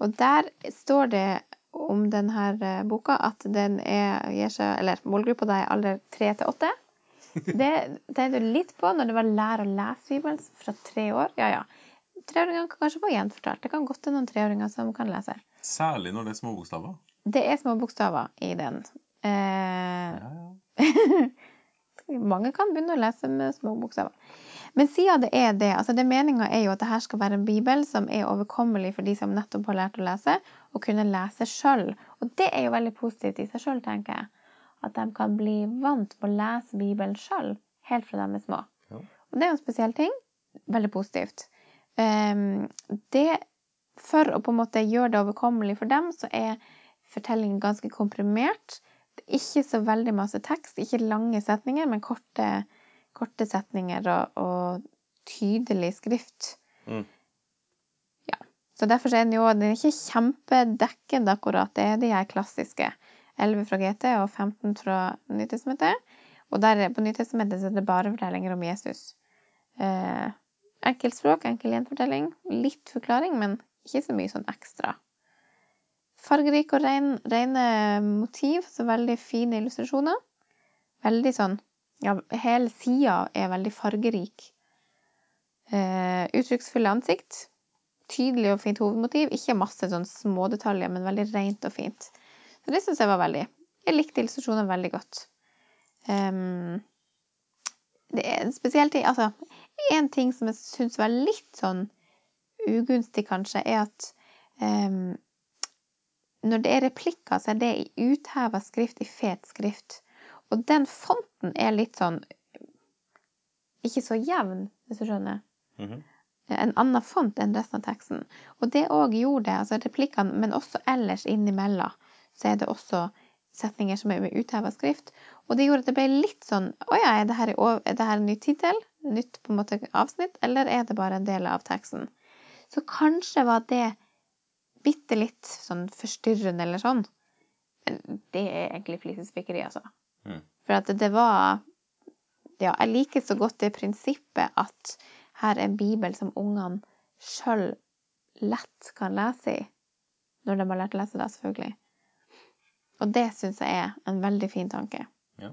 Og der står det om denne eh, boka at den er, gir seg, eller målgruppa di er alder tre til åtte. Det tenkte du litt på når det var Lær å lese-bibelen fra tre år. Ja, ja. Treåringer kan kanskje få gjenfortalt. Det kan godt hende noen treåringer som kan lese. Særlig når det er små bokstaver. Det er små bokstaver i den. Eh, Ja, ja. mange kan begynne å lese med små bokstaver. Men siden det er det, altså det meninga er jo at det her skal være en bibel som er overkommelig for de som nettopp har lært å lese, og kunne lese sjøl. Og det er jo veldig positivt i seg sjøl, tenker jeg. At de kan bli vant med å lese Bibelen sjøl, helt fra de er små. Ja. Og det er jo en spesiell ting. Veldig positivt. Um, det, for å på en måte gjøre det overkommelig for dem, så er fortellingen ganske komprimert. Det er ikke så veldig masse tekst, ikke lange setninger, men korte, korte setninger og, og tydelig skrift. Mm. Så derfor er den jo den er ikke kjempedekkende, akkurat. Det er de her klassiske. 11 fra GT og 15 fra Nytestamentet. Og der på Nytestamentet er det bare fortellinger om Jesus. Eh, enkelt språk, enkel gjenfortelling. Litt forklaring, men ikke så mye sånn ekstra. Fargerik og ren, rene motiv, så veldig fine illustrasjoner. Veldig sånn Ja, hele sida er veldig fargerik. Eh, uttrykksfulle ansikt. Tydelig og fint hovedmotiv. Ikke masse sånn smådetaljer, men veldig rent og fint. Så det syns jeg var veldig Jeg likte illustrasjonene veldig godt. Um, det er en spesiell ting Altså, en ting som jeg syns var litt sånn ugunstig, kanskje, er at um, når det er replikker, så er det i utheva skrift, i fet skrift. Og den fonten er litt sånn ikke så jevn, hvis du skjønner. Mhm. En annen font enn resten av teksten. Og det òg gjorde det, altså replikkene, men også ellers innimellom, så er det også setninger som er med utheva skrift. Og det gjorde at det ble litt sånn Å ja, er det her, er det her en ny tittel? Nytt på en måte avsnitt? Eller er det bare en del av teksten? Så kanskje var det bitte litt sånn forstyrrende eller sånn. Men det er egentlig flisespikkeri, altså. Mm. For at det var Ja, jeg liker så godt det prinsippet at her er en bibel som ungene sjøl lett kan lese i. Når de har lært å lese, da, selvfølgelig. Og det syns jeg er en veldig fin tanke. Ja.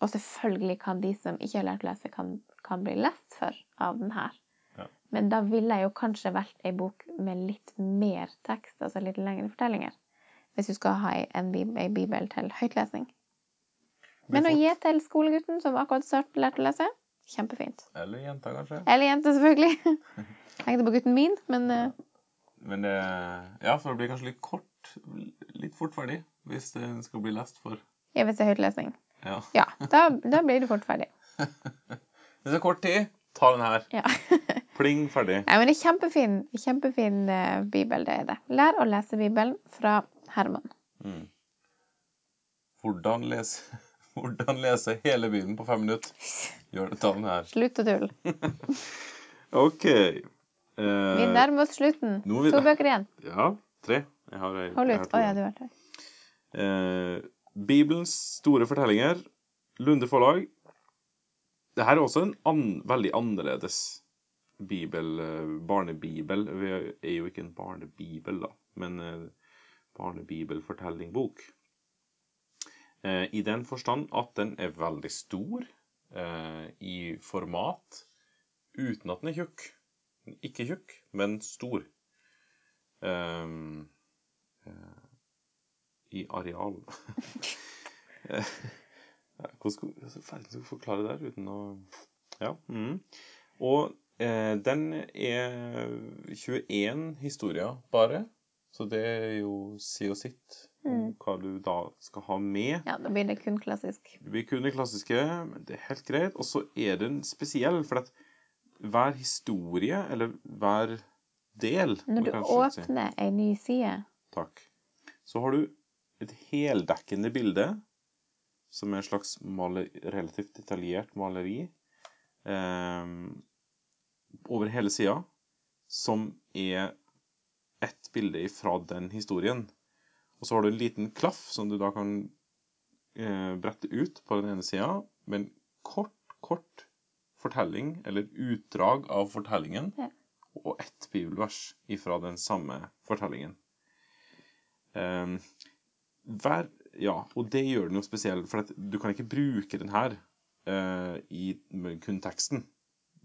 Og selvfølgelig kan de som ikke har lært å lese, kan, kan bli lest for av den her. Ja. Men da ville jeg jo kanskje valgt ei bok med litt mer tekst, altså litt lengre fortellinger. Hvis du skal ha en ei bibel til høytlesning. Men å gi til skolegutten som akkurat startet lært å lese, kjempefint. Eller jenta, kanskje. Eller jente, selvfølgelig. Tenkte på gutten min, men eh, Men det Ja, for det blir kanskje litt kort. Litt fort ferdig. Hvis det skal bli lest for Ja, hvis det er høytlesning. Ja. Ja, da, da blir du fort ferdig. Hvis det er kort tid, ta den her. Ja. Pling, ferdig. Nei, men det er kjempefin, kjempefin uh, bibel, det er det. Lær å lese Bibelen fra Herman. Mm. Hvordan lese Hvordan lese hele Bibelen på fem minutter? Gjør det, ta her. Slutt å tulle. OK. Vi Eh, nærmer oss slutten. vi To bøker igjen. ja, tre. Jeg har ei. Hold ut. Å oh, ja, du har tre. Eh, Bibelens store fortellinger. Lunde forlag. Dette er også en an veldig annerledes bibel, eh, barnebibel. Vi er jo ikke en barnebibel, da, men eh, barnebibelfortellingbok. Eh, I den forstand at den er veldig stor eh, i format, uten at den er tjukk. Ikke tjukk, men stor. Eh, i areal. Hvordan skal jeg forklare det der uten å Ja. Mm. Og eh, den er 21 historier bare, så det er jo si og sitt om Mm. hva du da skal ha med. Ja, da blir det kun klassisk. Det blir kun det klassiske, men det er helt greit. Og så er den spesiell, for at hver historie, eller hver del Når du åpner si. ei ny side Takk. Så har du et heldekkende bilde, som er en slags maler, relativt detaljert maleri, eh, over hele sida, som er ett bilde fra den historien. Og så har du en liten klaff som du da kan eh, brette ut på den ene sida, med en kort, kort fortelling, eller utdrag av fortellingen, Ja. og ett bibelvers ifra den samme fortellingen. Eh, hver, ja, og det gjør den jo spesiell, for at du kan ikke bruke den her eh, i kun teksten.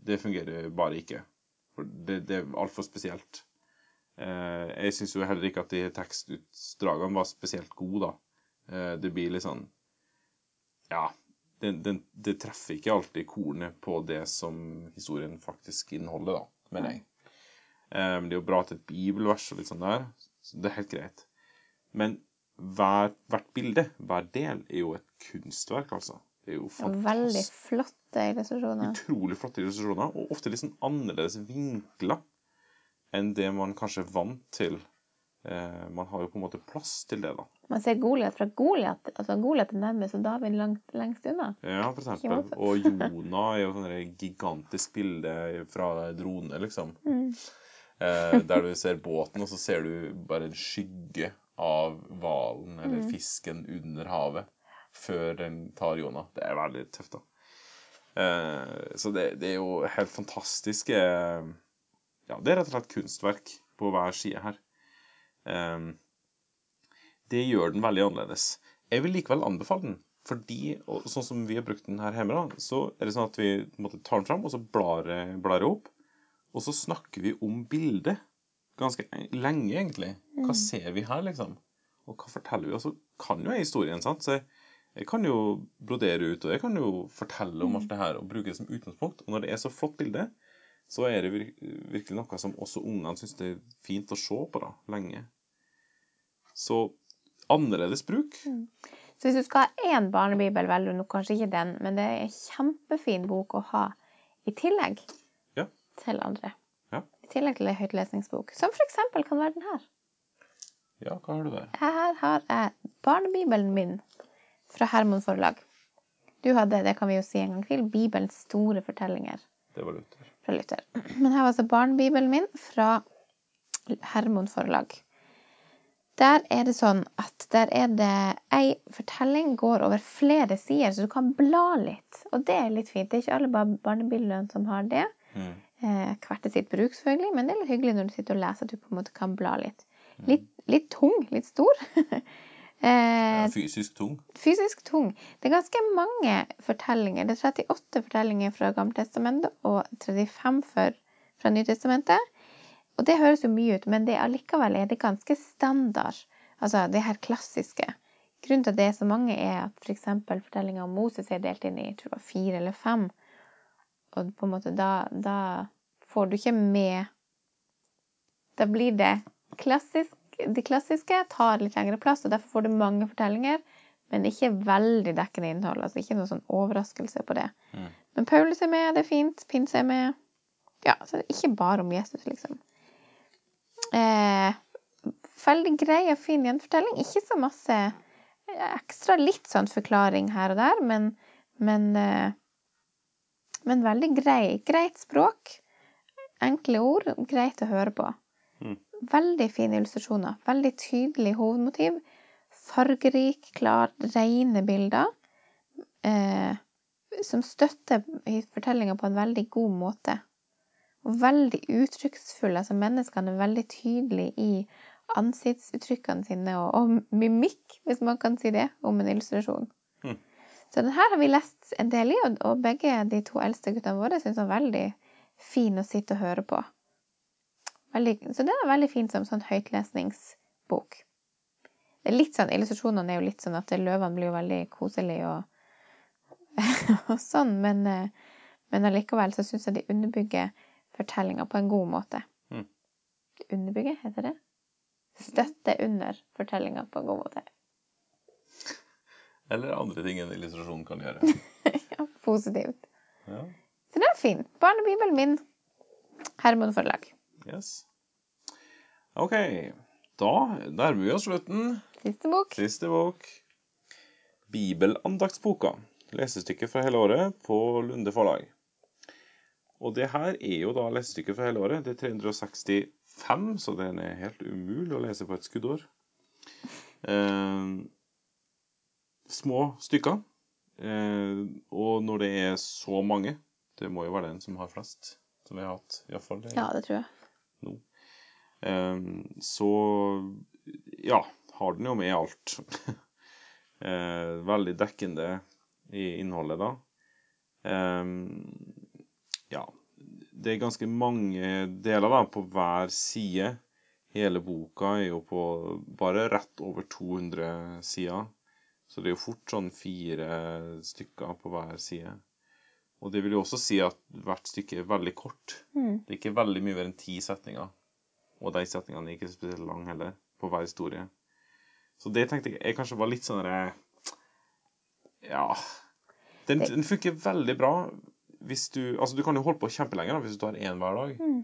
Det fungerer bare ikke. For det, det er altfor spesielt. Eh, jeg syns jo heller ikke at de tekstutdragene var spesielt gode, da. Eh, det blir litt sånn Ja, den, den, det treffer ikke alltid kornet på det som historien faktisk inneholder, da, mener jeg. Eh, men det er jo bra til et bibelvers og litt sånn der, så det er helt greit. Men hver, hvert bilde, hver del, er jo et kunstverk, altså. Det er jo fantastisk. veldig flotte illustrasjoner. Utrolig flotte illustrasjoner, og ofte litt sånn annerledes vinkler enn det man kanskje er vant til. Eh, man har jo på en måte plass til det, da. Man ser Goliat fra Goliat. Altså Goliat er nærmest, og David langt, lengst unna. Ja, for eksempel. Og Jonah er jo sånn gigantisk bilde fra drone, liksom. Mm. Eh, der du ser båten, og så ser du bare en skygge av hvalen eller Mm. fisken under havet før den tar Jonah. Det er veldig tøft, da. Eh, så det, det er jo helt fantastiske Ja, det er rett og slett kunstverk på hver side her. Eh, det gjør den veldig annerledes. Jeg vil likevel anbefale den, fordi sånn som vi har brukt den her hjemme, da, så er det sånn at vi måte, tar den fram, og så blar det opp. Og så snakker vi om bildet ganske lenge, egentlig. Hva ser vi her, liksom? Og hva forteller vi? Og så kan jo jeg historien, sant? Så jeg, jeg kan jo brodere ut, og jeg kan jo fortelle om alt det her og bruke det som utgangspunkt. Og når det er så flott bilde, så er det virkelig noe som også ungene syns det er fint å se på, da, lenge. Så annerledes bruk. Så hvis du skal ha én barnebibel, velger du nok kanskje ikke den, men det er en kjempefin bok å ha i tillegg Ja. til andre. Ja. I tillegg til en høytlesningsbok, som eksempel kan være den her. Ja, hva har du der? Her har jeg barnebibelen min fra Hermon forlag. Du hadde, det kan vi jo si en gang til, Bibelens store fortellinger Det var Luther. Fra lytter. Men her var altså barnebibelen min fra Hermon forlag. Der er det sånn at der er det ei fortelling går over flere sider, så du kan bla litt. Og det er litt fint. Det er ikke alle bar- barnebibler som har det. Mm. Eh, hvert sitt bruk, selvfølgelig, men det er litt hyggelig når du sitter og leser at du på en måte kan bla litt. Litt, litt tung, litt stor. eh, fysisk tung. fysisk tung. Det er ganske mange fortellinger. Det er 38 fortellinger fra Gammeltestamentet og 35 for, fra Nytestamentet. Og det høres jo mye ut, men det allikevel er det ganske standard. Altså det her klassiske. Grunnen til at det er så mange, er at f.eks. For fortellinga om Moses er delt inn i jeg tror det var fire eller fem. Og på en måte da, da får du ikke med Da blir det klassisk De klassiske tar litt lengre plass, og derfor får du mange fortellinger, men ikke veldig dekkende innhold. Altså ikke noen sånn overraskelse på det. Mm. Men Paulus er med, det er fint. Pinse er med. Ja, så det er ikke bare om Jesus, liksom. Eh, veldig grei og fin gjenfortelling. Ikke så masse eh, ekstra litt sånn forklaring her og der, men, men, eh, men veldig grei. Greit språk. Enkle ord. Greit å høre på. Mm. Veldig fine illustrasjoner. Veldig tydelig hovedmotiv. Fargerik, klar, rene bilder. Eh, som støtter fortellinga på en veldig god måte. Og veldig uttrykksfulle. Altså menneskene er veldig tydelige i ansiktsuttrykkene sine og, og mimikk, hvis man kan si det, om en illustrasjon. Mm. Så den her har vi lest en del i, og, og begge de to eldste guttene våre syns den var veldig fin å sitte og høre på. Veldig, så den er veldig fin som sånn høytlesningsbok. Det litt sånn, Illustrasjonene er jo litt sånn at løvene blir jo veldig koselige og, og sånn, men, eh, men allikevel så syns jeg de underbygger fortellinga på en god måte. Mm. Underbygge, heter det? Støtte under fortellinga på en god måte. Eller andre ting en illustrasjon kan gjøre. Ja, positivt. Ja, Så den er fin. Barnebibelen min. Hermon forlag. Yes. OK. Da nærmer vi oss slutten. Siste bok. Siste bok. Bibelandaktsboka. Lesestykket fra hele året på Lunde forlag. Og det her er jo da lesestykket fra hele året. Det er 365, så den er helt umulig å lese på et skuddår. Eh, små stykker. Eh, og når det er så mange Det må jo være den som har flest, som vi har hatt. I hvert fall. Ja, det tror jeg. Nå. Ehm, så ja, har den jo med alt. Eh, veldig dekkende i innholdet, da. Ehm, ja. Det er ganske mange deler da, på hver side. Hele boka er jo på bare rett over 200 sider. Så det er jo fort sånn fire stykker på hver side. Og det vil jo også si at hvert stykke er veldig kort. Mm. Det er ikke veldig mye mer enn ti setninger. Og de setningene er ikke spesielt lange heller, på hver historie. Så det tenkte jeg, jeg kanskje var litt sånn Ja. Den, den funker veldig bra hvis du Altså, du kan jo holde på kjempelenge da, hvis du tar én hver dag. Mm.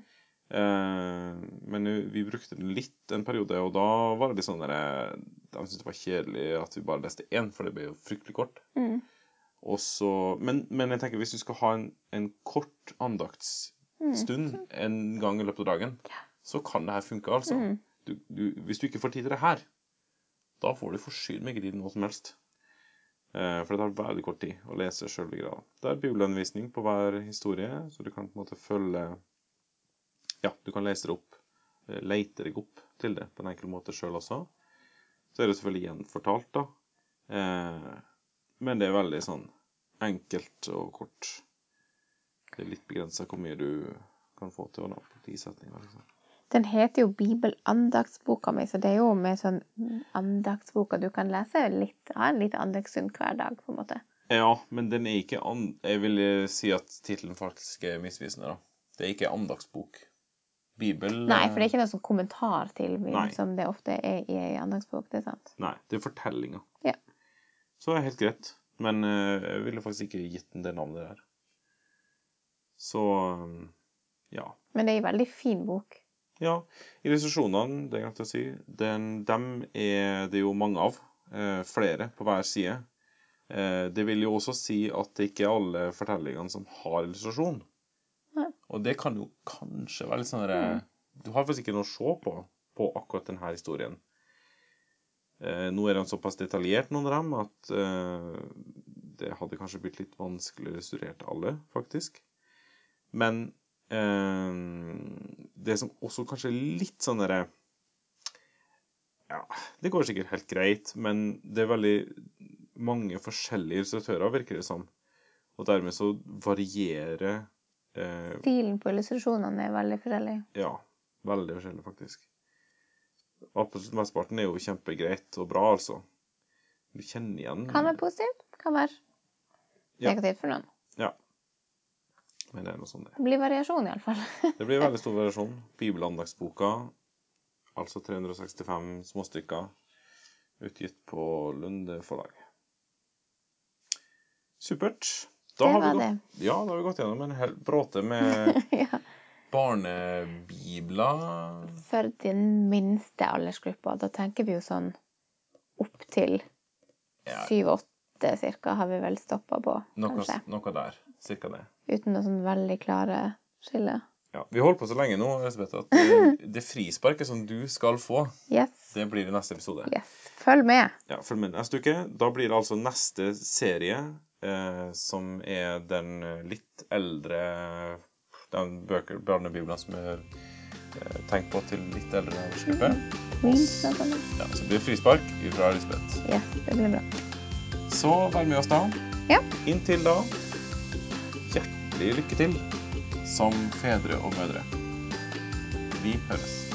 Eh, men vi brukte den litt en periode, og da var det litt sånn derre De syntes det var kjedelig at vi bare leste én, for det ble jo fryktelig kort. Mm. Og så, men, men jeg tenker hvis du skal ha en, en kort andaktsstund Mm. en gang i løpet av dagen, så kan det her funke, altså. Mm. Du, du, hvis du ikke får tid til det her, da får du forsyne meg tid noe som helst. Eh, for det tar veldig kort tid å lese sjølve grada. Det er bibelundervisning på hver historie, så du kan på en måte følge Ja, du kan lese det opp, eh, leite deg opp til det på en enkel måte sjøl også. Så er det selvfølgelig gjenfortalt, da. Eh, men det er veldig sånn enkelt og kort. Det er litt begrensa hvor mye du kan få til da, på ti setninger. Liksom. Den heter jo Bibelandaktsboka mi, så det er jo med sånn andaktsboka du kan lese litt, ha en litt andaktsstund hver dag, på en måte. Ja, men den er ikke an... Jeg vil eh, si at tittelen faktisk er misvisende, da. Det er ikke andaktsbok. Bibel Nei, for det er ikke noe sånn kommentar til Bibelen, som det ofte er i ei andaktsbok. Det er sant. Nei, det er fortellinger. Ja. Så er det helt greit. Men eh, jeg ville faktisk ikke gitt den det navnet der. Så um, ja. Men det er ei veldig fin bok. Ja, illustrasjonene, det glemte jeg å si, den, dem er det jo mange av. Eh, flere på hver side. Eh, det vil jo også si at det ikke er alle fortellingene som har illustrasjon. Nei. Og det kan jo kanskje være litt sånn mm. Du har faktisk ikke noe å se på på akkurat denne historien. Eh, nå er de såpass detaljert, noen av dem, at eh, det hadde kanskje blitt litt vanskelig å illustrere til alle, faktisk. Men eh, det som også kanskje er litt sånn derre Ja, det går sikkert helt greit, men det er veldig mange forskjellige illustratører, virker det som. Og dermed så varierer eh, Stilen på illustrasjonene er veldig forskjellig. Ja, veldig forskjellig, faktisk. Absolutt mesteparten er jo kjempegreit og bra, altså. Du kjenner igjen Kan være positivt, kan være Ja. negativt for noen. Ja. Men det er noe sånn det. Det blir variasjon, iallfall. Det blir veldig stor variasjon. Bibelandagsboka, altså 365 småstykker, utgitt på Lunde forlag. Supert. Da Det har vi var gått, det. Ja, da har vi gått gjennom en hel bråte med ja. Barnebibler. For den minste aldersgruppa, da tenker vi jo sånn opp til syv-åtte cirka, har vi vel stoppa på, Noe, noe der. Cirka det. Uten noe sånn veldig klare skille. Ja, Vi holder på så lenge nå Elisabeth, at det, det frisparket som du skal få, Yes. det blir i neste episode. yes. Følg med. Ja, Følg med neste uke. Da blir det altså neste serie, eh, som er den litt eldre Den bøker, barnebiblene som er eh, tenkt på til litt eldre aldersgruppe. Queens. Ja, så blir det frispark fra Elisabeth. Ja, det blir bra. Så vær med oss da. Ja. Inntil da, hjertelig lykke til som fedre og mødre. Vi høres.